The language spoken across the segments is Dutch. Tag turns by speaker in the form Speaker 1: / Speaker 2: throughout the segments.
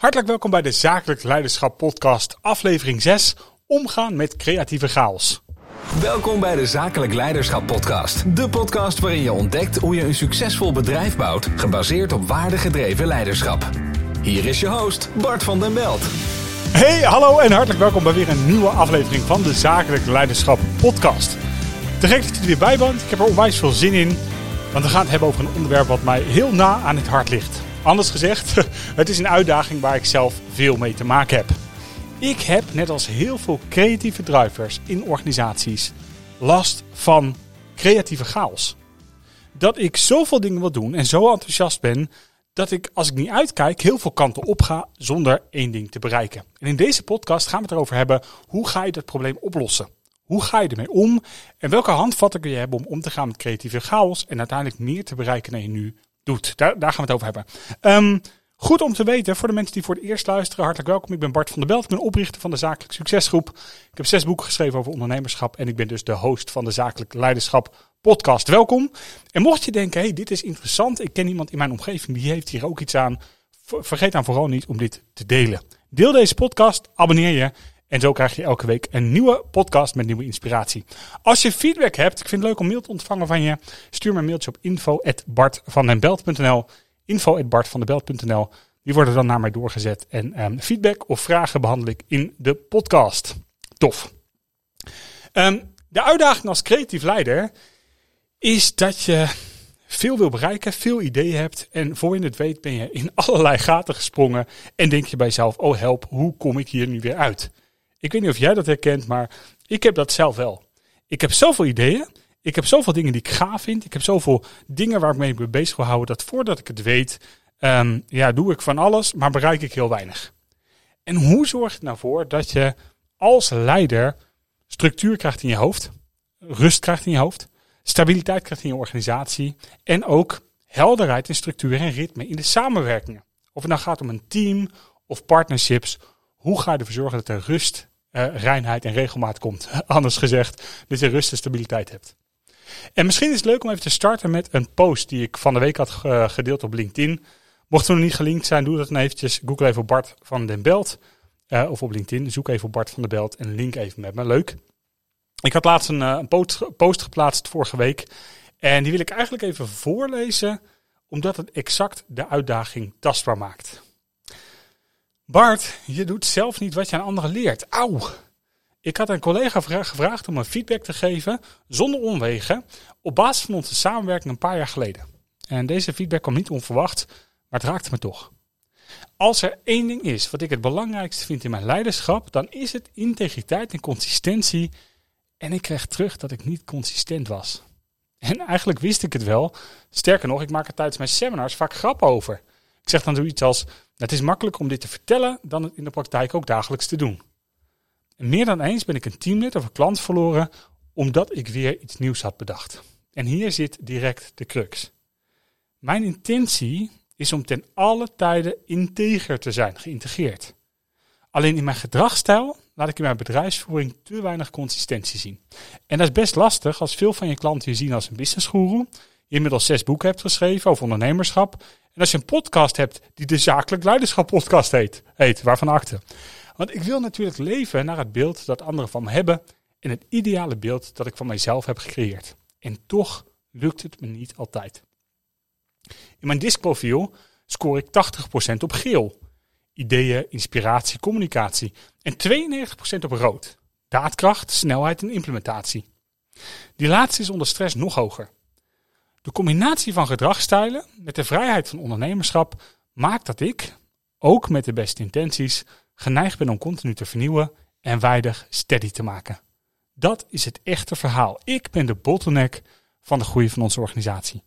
Speaker 1: Hartelijk welkom bij de Zakelijk Leiderschap Podcast, aflevering 6: Omgaan met creatieve chaos.
Speaker 2: Welkom bij de Zakelijk Leiderschap Podcast. De podcast waarin je ontdekt hoe je een succesvol bedrijf bouwt, gebaseerd op waardegedreven leiderschap. Hier is je host, Bart van den Belt.
Speaker 1: Hey, hallo en hartelijk welkom bij weer een nieuwe aflevering van de Zakelijk Leiderschap Podcast. Te gek dat je er weer bij bent. Ik heb er onwijs veel zin in, want we gaan het hebben over een onderwerp wat mij heel na aan het hart ligt. Anders gezegd, het is een uitdaging waar ik zelf veel mee te maken heb. Ik heb, net als heel veel creatieve drivers in organisaties, last van creatieve chaos. Dat ik zoveel dingen wil doen en zo enthousiast ben, dat ik als ik niet uitkijk heel veel kanten op ga zonder één ding te bereiken. En in deze podcast gaan we het erover hebben, hoe ga je dat probleem oplossen? Hoe ga je ermee om? En welke handvatten kun je hebben om om te gaan met creatieve chaos en uiteindelijk meer te bereiken dan je nu doet. Daar, gaan we het over hebben. Ehm, goed om te weten, voor de mensen die voor het eerst luisteren, hartelijk welkom. Ik ben Bart van der Belt, ik ben oprichter van de Zakelijk Succesgroep. Ik heb zes boeken geschreven over ondernemerschap en ik ben dus de host van de Zakelijk Leiderschap podcast. Welkom. En mocht je denken, hey, dit is interessant, ik ken iemand in mijn omgeving die heeft hier ook iets aan, vergeet dan vooral niet om dit te delen. Deel deze podcast, abonneer je en zo krijg je elke week een nieuwe podcast met nieuwe inspiratie. Als je feedback hebt, ik vind het leuk om mail te ontvangen van je. Stuur me een mailtje op info.bartvandenbelt.nl info.bartvandenbelt.nl Die worden dan naar mij doorgezet. En um, feedback of vragen behandel ik in de podcast. Tof. Um, de uitdaging als creatief leider is dat je veel wil bereiken, veel ideeën hebt. En voor je het weet ben je in allerlei gaten gesprongen. En denk je bij jezelf, oh help, hoe kom ik hier nu weer uit? Ik weet niet of jij dat herkent, maar ik heb dat zelf wel. Ik heb zoveel ideeën. Ik heb zoveel dingen die ik gaaf vind. Ik heb zoveel dingen waar ik mee bezig wil houden. Dat voordat ik het weet, um, ja, doe ik van alles, maar bereik ik heel weinig. En hoe zorg je nou voor dat je als leider structuur krijgt in je hoofd, rust krijgt in je hoofd, stabiliteit krijgt in je organisatie en ook helderheid in structuur en ritme in de samenwerkingen. Of het nou gaat om een team of partnerships, hoe ga je ervoor zorgen dat er rust uh, reinheid en regelmaat komt. Anders gezegd, dat je rust en stabiliteit hebt. En misschien is het leuk om even te starten met een post die ik van de week had gedeeld op LinkedIn. Mocht we nog niet gelinkt zijn, doe dat dan eventjes. Google even Bart van den Belt. Uh, of op LinkedIn. Zoek even Bart van den Belt en link even met me. Leuk. Ik had laatst een, uh, een post geplaatst vorige week. En die wil ik eigenlijk even voorlezen, omdat het exact de uitdaging tastbaar maakt. Bart, je doet zelf niet wat je aan anderen leert. Auw! Ik had een collega gevraagd om een feedback te geven, zonder omwegen, op basis van onze samenwerking een paar jaar geleden. En deze feedback kwam niet onverwacht, maar het raakte me toch. Als er één ding is wat ik het belangrijkste vind in mijn leiderschap, dan is het integriteit en consistentie. En ik kreeg terug dat ik niet consistent was. En eigenlijk wist ik het wel. Sterker nog, ik maak er tijdens mijn seminars vaak grappen over. Ik zeg dan zoiets als: Het is makkelijker om dit te vertellen dan het in de praktijk ook dagelijks te doen. En meer dan eens ben ik een teamlid of een klant verloren omdat ik weer iets nieuws had bedacht. En hier zit direct de crux. Mijn intentie is om ten alle tijden integer te zijn, geïntegreerd. Alleen in mijn gedragsstijl laat ik in mijn bedrijfsvoering te weinig consistentie zien. En dat is best lastig als veel van je klanten je zien als een businessguru, je inmiddels zes boeken hebt geschreven over ondernemerschap en als je een podcast hebt die de Zakelijk Leiderschap Podcast heet, heet waarvan akte. Want ik wil natuurlijk leven naar het beeld dat anderen van me hebben en het ideale beeld dat ik van mijzelf heb gecreëerd. En toch lukt het me niet altijd. In mijn diskprofiel scoor ik 80% op geel. Ideeën, inspiratie, communicatie. En 92% op rood. Daadkracht, snelheid en implementatie. Die laatste is onder stress nog hoger. De combinatie van gedragsstijlen met de vrijheid van ondernemerschap maakt dat ik, ook met de beste intenties, geneigd ben om continu te vernieuwen en weinig steady te maken. Dat is het echte verhaal. Ik ben de bottleneck van de groei van onze organisatie.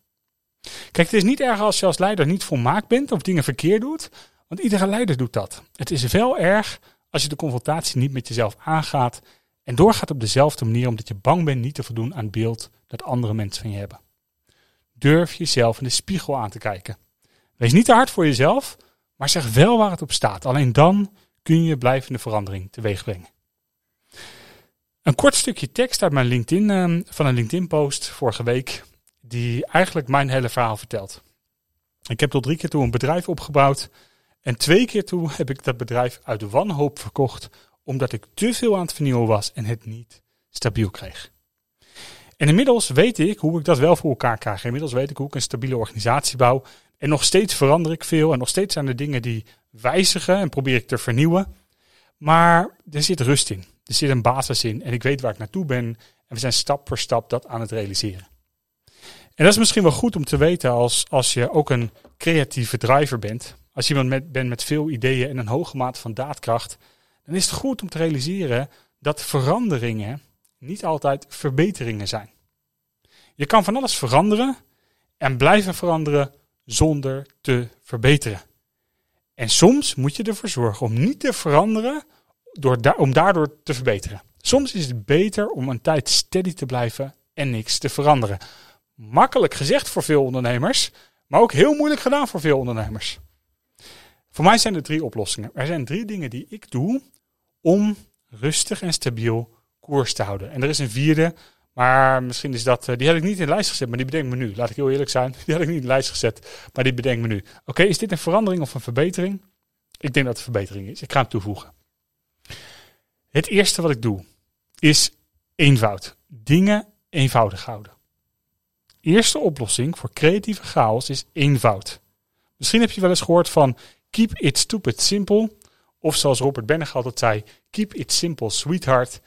Speaker 1: Kijk, het is niet erg als je als leider niet volmaakt bent of dingen verkeerd doet, want iedere leider doet dat. Het is wel erg als je de confrontatie niet met jezelf aangaat en doorgaat op dezelfde manier omdat je bang bent niet te voldoen aan het beeld dat andere mensen van je hebben. Durf jezelf in de spiegel aan te kijken. Wees niet te hard voor jezelf, maar zeg wel waar het op staat. Alleen dan kun je blijvende verandering teweeg brengen. Een kort stukje tekst uit mijn LinkedIn, ehm, van een LinkedIn-post vorige week, die eigenlijk mijn hele verhaal vertelt. Ik heb tot drie keer toe een bedrijf opgebouwd En twee keer toe heb ik dat bedrijf uit wanhoop verkocht, omdat ik te veel aan het vernieuwen was en het niet stabiel kreeg. En inmiddels weet ik hoe ik dat wel voor elkaar krijg. Inmiddels weet ik hoe ik een stabiele organisatie bouw. En nog steeds verander ik veel. En nog steeds zijn er dingen die wijzigen en probeer ik te vernieuwen. Maar er zit rust in. Er zit een basis in. En ik weet waar ik naartoe ben. En we zijn stap voor stap dat aan het realiseren. En dat is misschien wel goed om te weten als, als je ook een creatieve driver bent. Als je iemand met, bent met veel ideeën en een hoge mate van daadkracht. Dan is het goed om te realiseren dat veranderingen niet altijd verbeteringen zijn. Je kan van alles veranderen en blijven veranderen zonder te verbeteren. En soms moet je ervoor zorgen om niet te veranderen door om daardoor te verbeteren. Soms is het beter om een tijd steady te blijven en niks te veranderen. Makkelijk gezegd voor veel ondernemers, maar ook heel moeilijk gedaan voor veel ondernemers. Voor mij zijn er drie oplossingen. Er zijn drie dingen die ik doe om rustig en stabiel koers te houden. En er is een vierde, maar misschien is dat, eh, die had ik niet in de lijst gezet, maar die bedenk me nu. Laat ik heel eerlijk zijn, die had ik niet in de lijst gezet, maar die bedenk me nu. Oké, is dit een verandering of een verbetering? Ik denk dat het een verbetering is. Ik ga hem toevoegen. Het eerste wat ik doe is eenvoud. Dingen eenvoudig houden. Eerste oplossing voor creatieve chaos is eenvoud. Misschien heb je wel eens gehoord van keep it stupid simple. Of zoals Robert Bennig altijd zei, keep it simple sweetheart.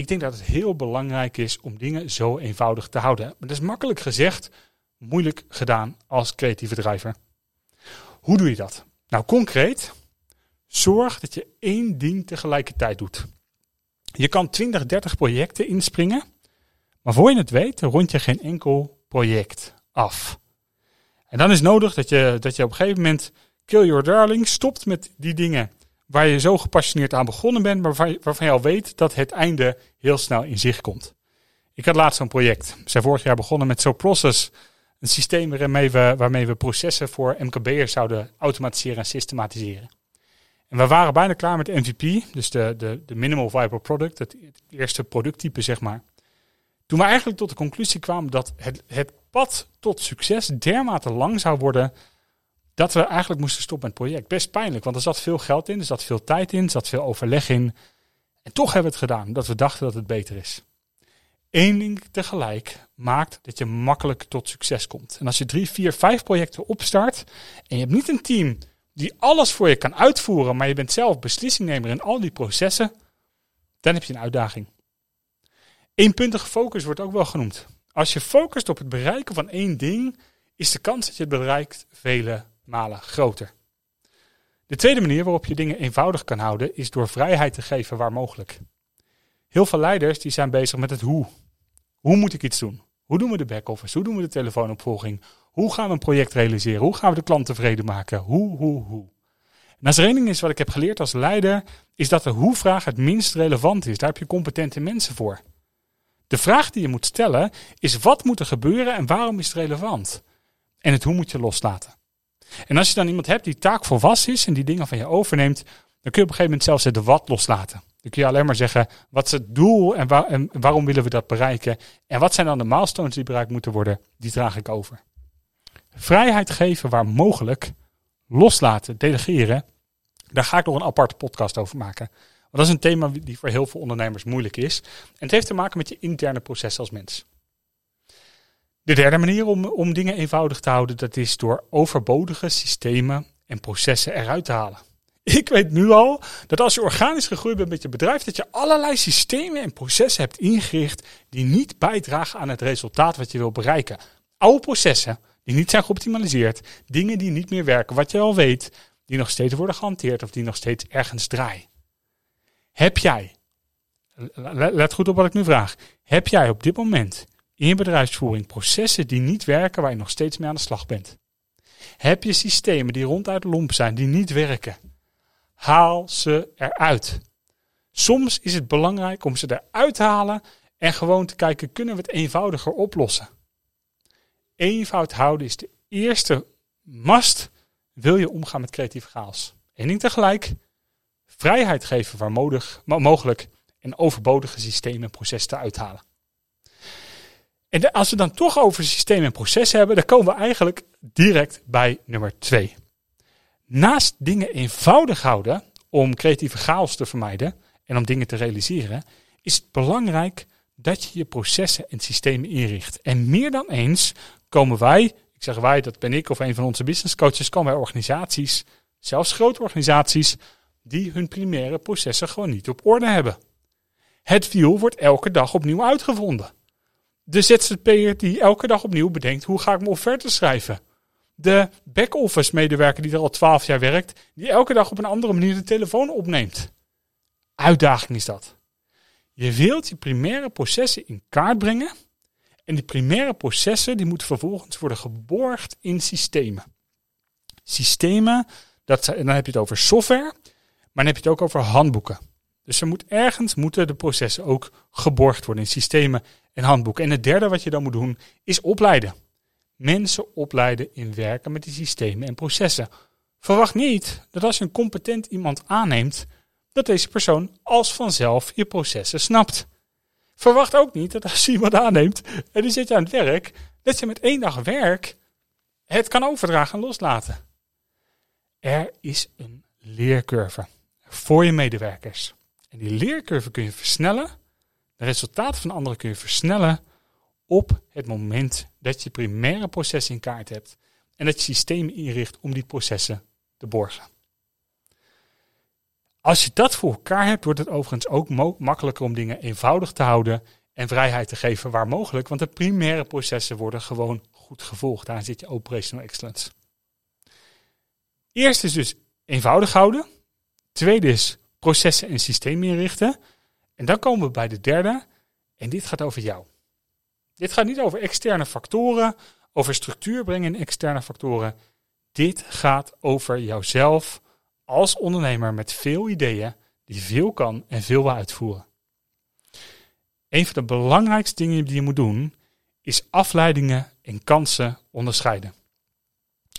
Speaker 1: Ik denk dat het heel belangrijk is om dingen zo eenvoudig te houden. Maar dat is makkelijk gezegd, moeilijk gedaan als creatieve driver. Hoe doe je dat? Nou, concreet, zorg dat je één ding tegelijkertijd doet. Je kan 20, 30 projecten inspringen, maar voor je het weet, rond je geen enkel project af. En dan is nodig dat je, dat je op een gegeven moment kill your darling stopt met die dingen waar je zo gepassioneerd aan begonnen bent, maar waarvan je al weet dat het einde heel snel in zicht komt. Ik had laatst zo'n project. We zijn vorig jaar begonnen met SoProcess, een systeem waarmee we, waarmee we processen voor MKB'ers zouden automatiseren en systematiseren. En we waren bijna klaar met MVP, dus de, de, de Minimal Viable Product, het, het eerste producttype zeg maar. Toen we eigenlijk tot de conclusie kwamen dat het, het pad tot succes dermate lang zou worden dat we eigenlijk moesten stoppen met het project. Best pijnlijk, want er zat veel geld in, er zat veel tijd in, er zat veel overleg in. En toch hebben we het gedaan, dat we dachten dat het beter is. Eén ding tegelijk maakt dat je makkelijk tot succes komt. En als je drie, vier, vijf projecten opstart en je hebt niet een team die alles voor je kan uitvoeren, maar je bent zelf beslissingnemer in al die processen, dan heb je een uitdaging. Eenpuntige focus wordt ook wel genoemd. Als je focust op het bereiken van één ding, is de kans dat je het bereikt vele malen groter. De tweede manier waarop je dingen eenvoudig kan houden is door vrijheid te geven waar mogelijk. Heel veel leiders die zijn bezig met het hoe. Hoe moet ik iets doen? Hoe doen we de back-office? Hoe doen we de telefoonopvolging? Hoe gaan we een project realiseren? Hoe gaan we de klant tevreden maken? Hoe, hoe, hoe? En als er één ding is wat ik heb geleerd als leider, is dat de hoe-vraag het minst relevant is. Daar heb je competente mensen voor. De vraag die je moet stellen is wat moet er gebeuren en waarom is het relevant? En het hoe moet je loslaten. En als je dan iemand hebt die taakvolwassen is en die dingen van je overneemt, dan kun je op een gegeven moment zelfs de wat loslaten. Dan kun je alleen maar zeggen, wat is het doel en, en waarom willen we dat bereiken? En wat zijn dan de milestones die bereikt moeten worden? Die draag ik over. Vrijheid geven waar mogelijk, loslaten, delegeren, daar ga ik nog een aparte podcast over maken. Want dat is een thema die voor heel veel ondernemers moeilijk is. En het heeft te maken met je interne proces als mens. De derde manier om, om dingen eenvoudig te houden, dat is door overbodige systemen en processen eruit te halen. Ik weet nu al dat als je organisch gegroeid bent met je bedrijf, dat je allerlei systemen en processen hebt ingericht die niet bijdragen aan het resultaat wat je wil bereiken. Oude processen die niet zijn geoptimaliseerd, dingen die niet meer werken, wat je al weet, die nog steeds worden gehanteerd of die nog steeds ergens draaien. Heb jij, let goed op wat ik nu vraag, heb jij op dit moment in bedrijfsvoering processen die niet werken waar je nog steeds mee aan de slag bent? Heb je systemen die ronduit lomp zijn, die niet werken? Haal ze eruit. Soms is het belangrijk om ze eruit te halen en gewoon te kijken, kunnen we het eenvoudiger oplossen? Eenvoud houden is de eerste must, wil je omgaan met creatieve chaos. Eén ding tegelijk, vrijheid geven waar mogelijk en overbodige systemen en processen te uithalen. En als we dan toch over systemen en processen hebben, dan komen we eigenlijk direct bij nummer twee. naast dingen eenvoudig houden om creatieve chaos te vermijden en om dingen te realiseren, is het belangrijk dat je je processen en systemen inricht. En meer dan eens komen wij, ik zeg wij, dat ben ik of een van onze business coaches, komen wij organisaties, zelfs grote organisaties, die hun primaire processen gewoon niet op orde hebben. Het wiel wordt elke dag opnieuw uitgevonden. De ZZP'er die elke dag opnieuw bedenkt hoe ga ik mijn offerte schrijven. De back-office medewerker die er al twaalf jaar werkt, die elke dag op een andere manier de telefoon opneemt. Uitdaging is dat. Je wilt je primaire processen in kaart brengen. En die primaire processen die moeten vervolgens worden geborgd in systemen. Systemen, dat, dan heb je het over software, maar dan heb je het ook over handboeken. Dus er moet ergens moeten de processen ook geborgd worden in systemen en handboeken. En het derde wat je dan moet doen is opleiden. Mensen opleiden in werken met die systemen en processen. Verwacht niet dat als je een competent iemand aanneemt, dat deze persoon als vanzelf je processen snapt. Verwacht ook niet dat als je iemand aanneemt en die zit aan het werk, dat je met één dag werk het kan overdragen en loslaten. Er is een leercurve voor je medewerkers. En die leercurve kun je versnellen. De resultaten van anderen kun je versnellen op het moment dat je primaire processen in kaart hebt en dat je systemen inricht om die processen te borgen. Als je dat voor elkaar hebt, wordt het overigens ook makkelijker om dingen eenvoudig te houden en vrijheid te geven waar mogelijk, want de primaire processen worden gewoon goed gevolgd. Daar zit je operational excellence. Eerst is dus eenvoudig houden. Tweede is processen en systemen inrichten. En dan komen we bij de derde. En dit gaat over jou. Dit gaat niet over externe factoren, over structuur brengen in externe factoren. Dit gaat over jouzelf als ondernemer met veel ideeën, die veel kan en veel wil uitvoeren. Een van de belangrijkste dingen die je moet doen, is afleidingen en kansen onderscheiden.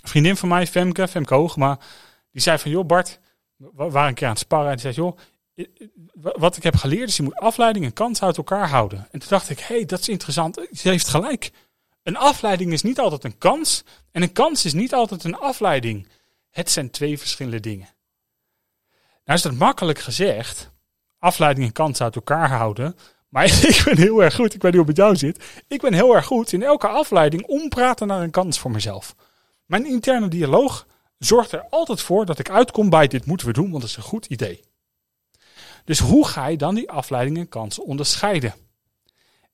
Speaker 1: Een vriendin van mij, Femke, Femke Hoogma, die zei van, joh Bart, we waren een keer aan het sparren en die zei, joh, wat ik heb geleerd is, je moet afleiding en kansen uit elkaar houden. En toen dacht ik, hé, hey, dat is interessant. Ze heeft gelijk. Een afleiding is niet altijd een kans en een kans is niet altijd een afleiding. Het zijn twee verschillende dingen. Nou is dat makkelijk gezegd, afleiding en kansen uit elkaar houden. Maar ik ben heel erg goed, ik weet niet hoe het met jou zit. Ik ben heel erg goed in elke afleiding ompraten naar een kans voor mezelf. Mijn interne dialoog zorgt er altijd voor dat ik uitkom bij dit moeten we doen, want dat is een goed idee. Dus hoe ga je dan die afleidingen en kansen onderscheiden?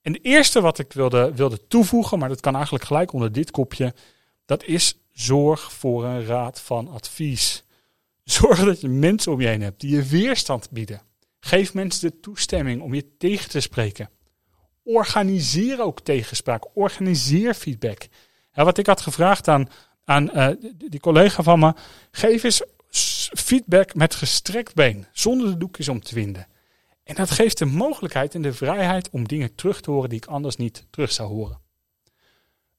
Speaker 1: En de eerste wat ik wilde, wilde toevoegen, maar dat kan eigenlijk gelijk onder dit kopje, dat is zorg voor een raad van advies. Zorg dat je mensen om je heen hebt die je weerstand bieden. Geef mensen de toestemming om je tegen te spreken. Organiseer ook tegenspraak. Organiseer feedback. Wat ik had gevraagd aan, aan uh, die collega van me. Geef eens feedback met gestrekt been, zonder de doekjes om te winden. En dat geeft de mogelijkheid en de vrijheid om dingen terug te horen die ik anders niet terug zou horen.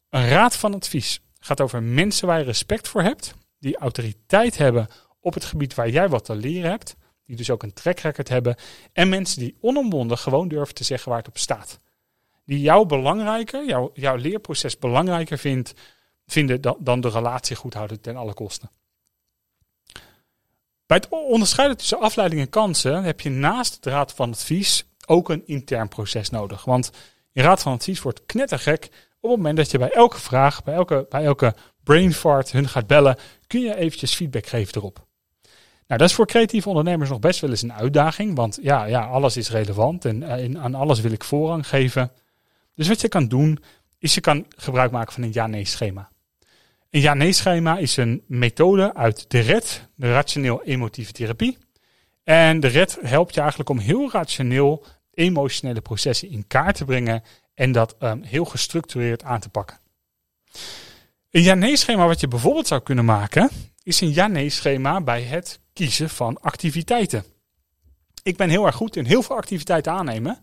Speaker 1: Een raad van advies gaat over mensen waar je respect voor hebt, die autoriteit hebben op het gebied waar jij wat te leren hebt, die dus ook een track record hebben, en mensen die onomwonden gewoon durven te zeggen waar het op staat. Die jou belangrijker, jouw, leerproces belangrijker vindt, vinden dan, dan de relatie goed houden ten alle kosten. Bij het onderscheiden tussen afleiding en kansen heb je naast de raad van advies ook een intern proces nodig. Want je raad van advies wordt knettergek op het moment dat je bij elke vraag, bij elke, bij elke brain fart hun gaat bellen, kun je eventjes feedback geven erop. Nou, dat is voor creatieve ondernemers nog best wel eens een uitdaging, want ja, ja alles is relevant en uh, aan alles wil ik voorrang geven. Dus wat je kan doen, is je kan gebruik maken van een ja-nee schema. Een ja-nee-schema is een methode uit de RED, de rationeel-emotieve therapie. En de RED helpt je eigenlijk om heel rationeel emotionele processen in kaart te brengen en dat um, heel gestructureerd aan te pakken. Een ja-nee-schema wat je bijvoorbeeld zou kunnen maken, is een ja-nee-schema bij het kiezen van activiteiten. Ik ben heel erg goed in heel veel activiteiten aannemen,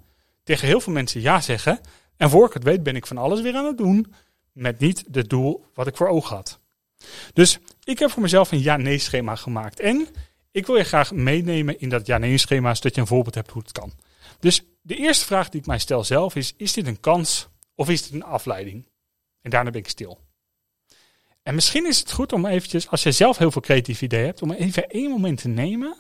Speaker 1: tegen heel veel mensen ja zeggen, en voor ik het weet ben ik van alles weer aan het doen, met niet het doel wat ik voor ogen had. Dus ik heb voor mezelf een ja-nee schema gemaakt. En ik wil je graag meenemen in dat ja-nee schema, zodat je een voorbeeld hebt hoe het kan. Dus de eerste vraag die ik mij stel zelf is, is dit een kans of is dit een afleiding? En daarna ben ik stil. En misschien is het goed om eventjes, als je zelf heel veel creatieve ideeën hebt, om even één moment te nemen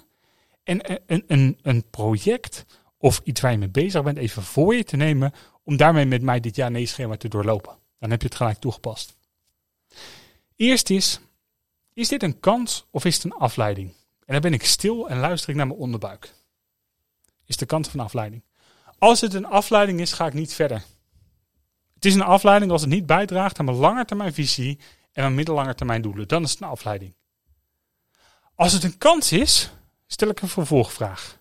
Speaker 1: en een, een, een project of iets waar je mee bezig bent even voor je te nemen om daarmee met mij dit ja-nee-schema te doorlopen. Dan heb je het gelijk toegepast. Eerst is, is dit een kans of is het een afleiding? En dan ben ik stil en luister ik naar mijn onderbuik. Is de kans van afleiding. Als het een afleiding is, ga ik niet verder. Het is een afleiding als het niet bijdraagt aan mijn langetermijnvisie en mijn middellange termijn doelen. Dan is het een afleiding. Als het een kans is, stel ik een vervolgvraag.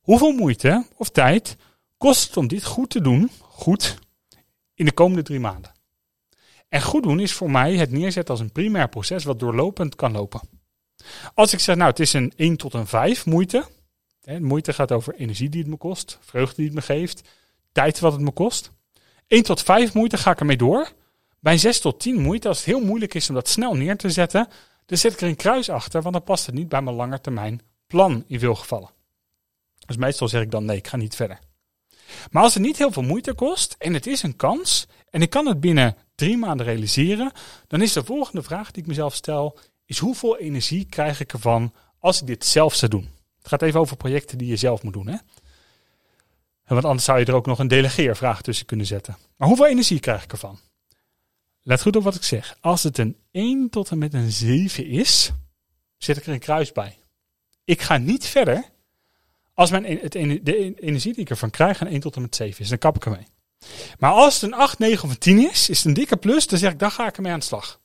Speaker 1: Hoeveel moeite of tijd kost het om dit goed te doen, goed, in de komende drie maanden? En goed doen is voor mij het neerzetten als een primair proces wat doorlopend kan lopen. Als ik zeg, nou het is een 1 tot een 5 moeite. Hè, moeite gaat over energie die het me kost, vreugde die het me geeft, tijd wat het me kost. 1 tot 5 moeite ga ik ermee door. Bij 6 tot 10 moeite, als het heel moeilijk is om dat snel neer te zetten, dan zet ik er een kruis achter, want dan past het niet bij mijn langetermijn plan in veel gevallen. Dus meestal zeg ik dan nee, ik ga niet verder. Maar als het niet heel veel moeite kost en het is een kans en ik kan het binnen drie maanden realiseren, dan is de volgende vraag die ik mezelf stel, is hoeveel energie krijg ik ervan als ik dit zelf zou doen? Het gaat even over projecten die je zelf moet doen. Hè? Want anders zou je er ook nog een delegeervraag tussen kunnen zetten. Maar hoeveel energie krijg ik ervan? Let goed op wat ik zeg. Als het een 1 tot en met een 7 is, zet ik er een kruis bij. Ik ga niet verder als mijn, het, de energie die ik ervan krijg een 1 tot en met 7 is. Dan kap ik ermee. Maar als het een 8, 9 of een 10 is, is het een dikke plus. Dan zeg ik, dan ga ik ermee aan de slag.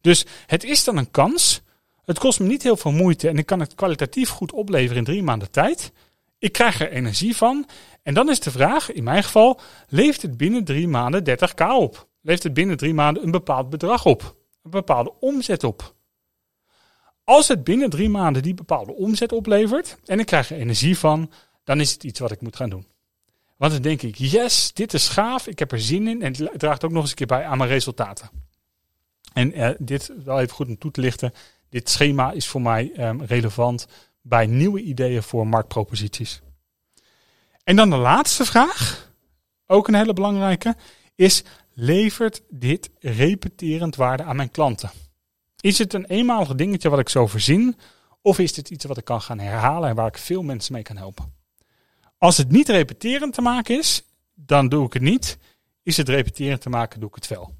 Speaker 1: Dus het is dan een kans. Het kost me niet heel veel moeite en ik kan het kwalitatief goed opleveren in drie maanden tijd. Ik krijg er energie van. En dan is de vraag, in mijn geval, leeft het binnen drie maanden 30k op? Leeft het binnen drie maanden een bepaald bedrag op? Een bepaalde omzet op? Als het binnen drie maanden die bepaalde omzet oplevert en ik krijg er energie van, dan is het iets wat ik moet gaan doen. Want dan denk ik, yes, dit is gaaf, ik heb er zin in en het draagt ook nog eens een keer bij aan mijn resultaten. En uh, dit wel even goed om toe te lichten. Dit schema is voor mij um, relevant bij nieuwe ideeën voor marktproposities. En dan de laatste vraag, ook een hele belangrijke, is levert dit repeterend waarde aan mijn klanten? Is het een eenmalig dingetje wat ik zo voorzien? Of is het iets wat ik kan gaan herhalen en waar ik veel mensen mee kan helpen? Als het niet repeterend te maken is, dan doe ik het niet. Is het repeterend te maken, doe ik het wel.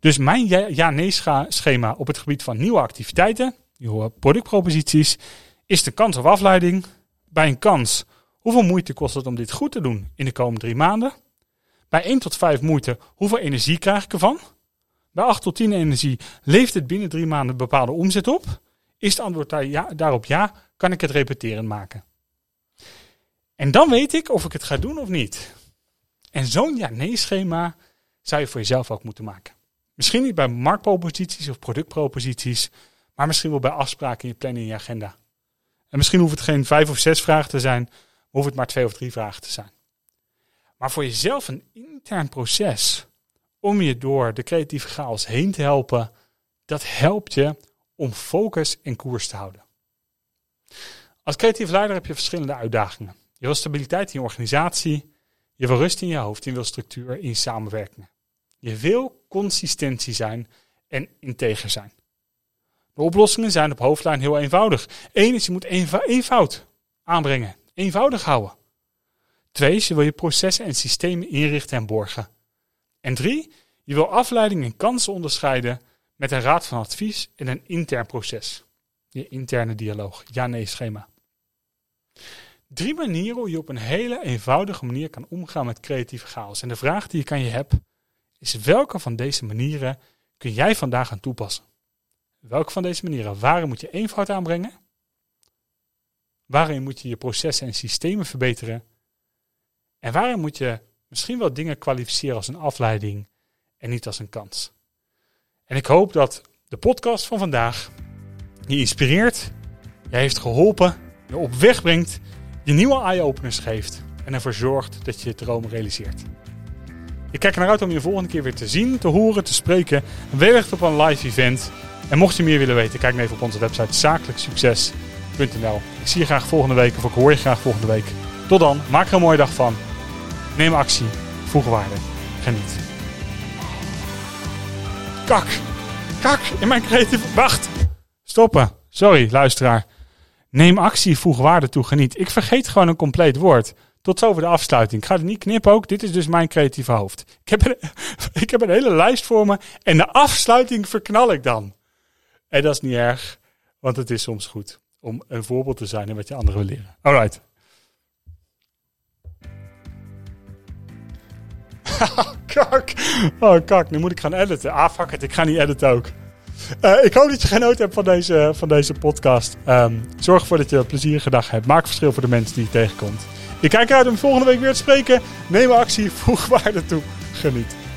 Speaker 1: Dus mijn ja-nee-schema op het gebied van nieuwe activiteiten, nieuwe productproposities, is de kans of afleiding. Bij een kans, hoeveel moeite kost het om dit goed te doen in de komende drie maanden? Bij 1 tot 5 moeite, hoeveel energie krijg ik ervan? Bij 8 tot 10 energie, leeft het binnen drie maanden bepaalde omzet op? Is het antwoord daar ja, daarop ja, kan ik het repeteren maken. En dan weet ik of ik het ga doen of niet. En zo'n ja-nee-schema zou je voor jezelf ook moeten maken. Misschien niet bij marktproposities of productproposities, maar misschien wel bij afspraken in je planning in je agenda. En misschien hoeft het geen vijf of zes vragen te zijn, hoeft het maar twee of drie vragen te zijn. Maar voor jezelf een intern proces om je door de creatieve chaos heen te helpen, dat helpt je om focus en koers te houden. Als creatief leider heb je verschillende uitdagingen. Je wil stabiliteit in je organisatie, je wil rust in je hoofd, je wil structuur in je samenwerkingen. Je wil consistentie zijn en integer zijn. De oplossingen zijn op hoofdlijn heel eenvoudig. Eén is je moet eenvoud aanbrengen, eenvoudig houden. Twee is je wil je processen en systemen inrichten en borgen. En drie, je wil afleiding en kansen onderscheiden met een raad van advies en een intern proces. Je interne dialoog, ja-nee schema. Drie manieren hoe je op een hele eenvoudige manier kan omgaan met creatieve chaos. En de vraag die ik aan je heb, is welke van deze manieren kun jij vandaag gaan toepassen? Welke van deze manieren? Waarin moet je eenvoud aanbrengen? Waarin moet je je processen en systemen verbeteren? En waarin moet je misschien wel dingen kwalificeren als een afleiding en niet als een kans? En ik hoop dat de podcast van vandaag je inspireert, je heeft geholpen, je op weg brengt, je nieuwe eye-openers geeft en ervoor zorgt dat je je droom realiseert. Ik kijk er naar uit om je volgende keer weer te zien, te horen, te spreken. Wellicht op een live event. En mocht je meer willen weten, kijk dan even op onze website zakelijksucces.nl. Ik zie je graag volgende week of ik hoor je graag volgende week. Tot dan, maak er een mooie dag van. Neem actie, voeg waarde, geniet. Kak! Kak, in mijn creatieve... Wacht. Stoppen. Sorry, luisteraar. Neem actie, voeg waarde toe, geniet. Ik vergeet gewoon een compleet woord. Tot zover de afsluiting. Ik ga het niet knippen ook. Dit is dus mijn creatieve hoofd. Ik heb, een, ik heb een hele lijst voor me. En de afsluiting verknal ik dan. En dat is niet erg. Want het is soms goed om een voorbeeld te zijn in wat je anderen wil leren. Alright. kak. Oh, kak. Nu moet ik gaan editen. Ah, fuck it. Ik ga niet editen ook. Uh, ik hoop dat je genoten hebt van deze, van deze podcast. Um, zorg ervoor dat je een plezierige dag hebt. Maak verschil voor de mensen die je tegenkomt. Ik kijk uit om volgende week weer te spreken. Neem actie, voeg waarde toe. Geniet.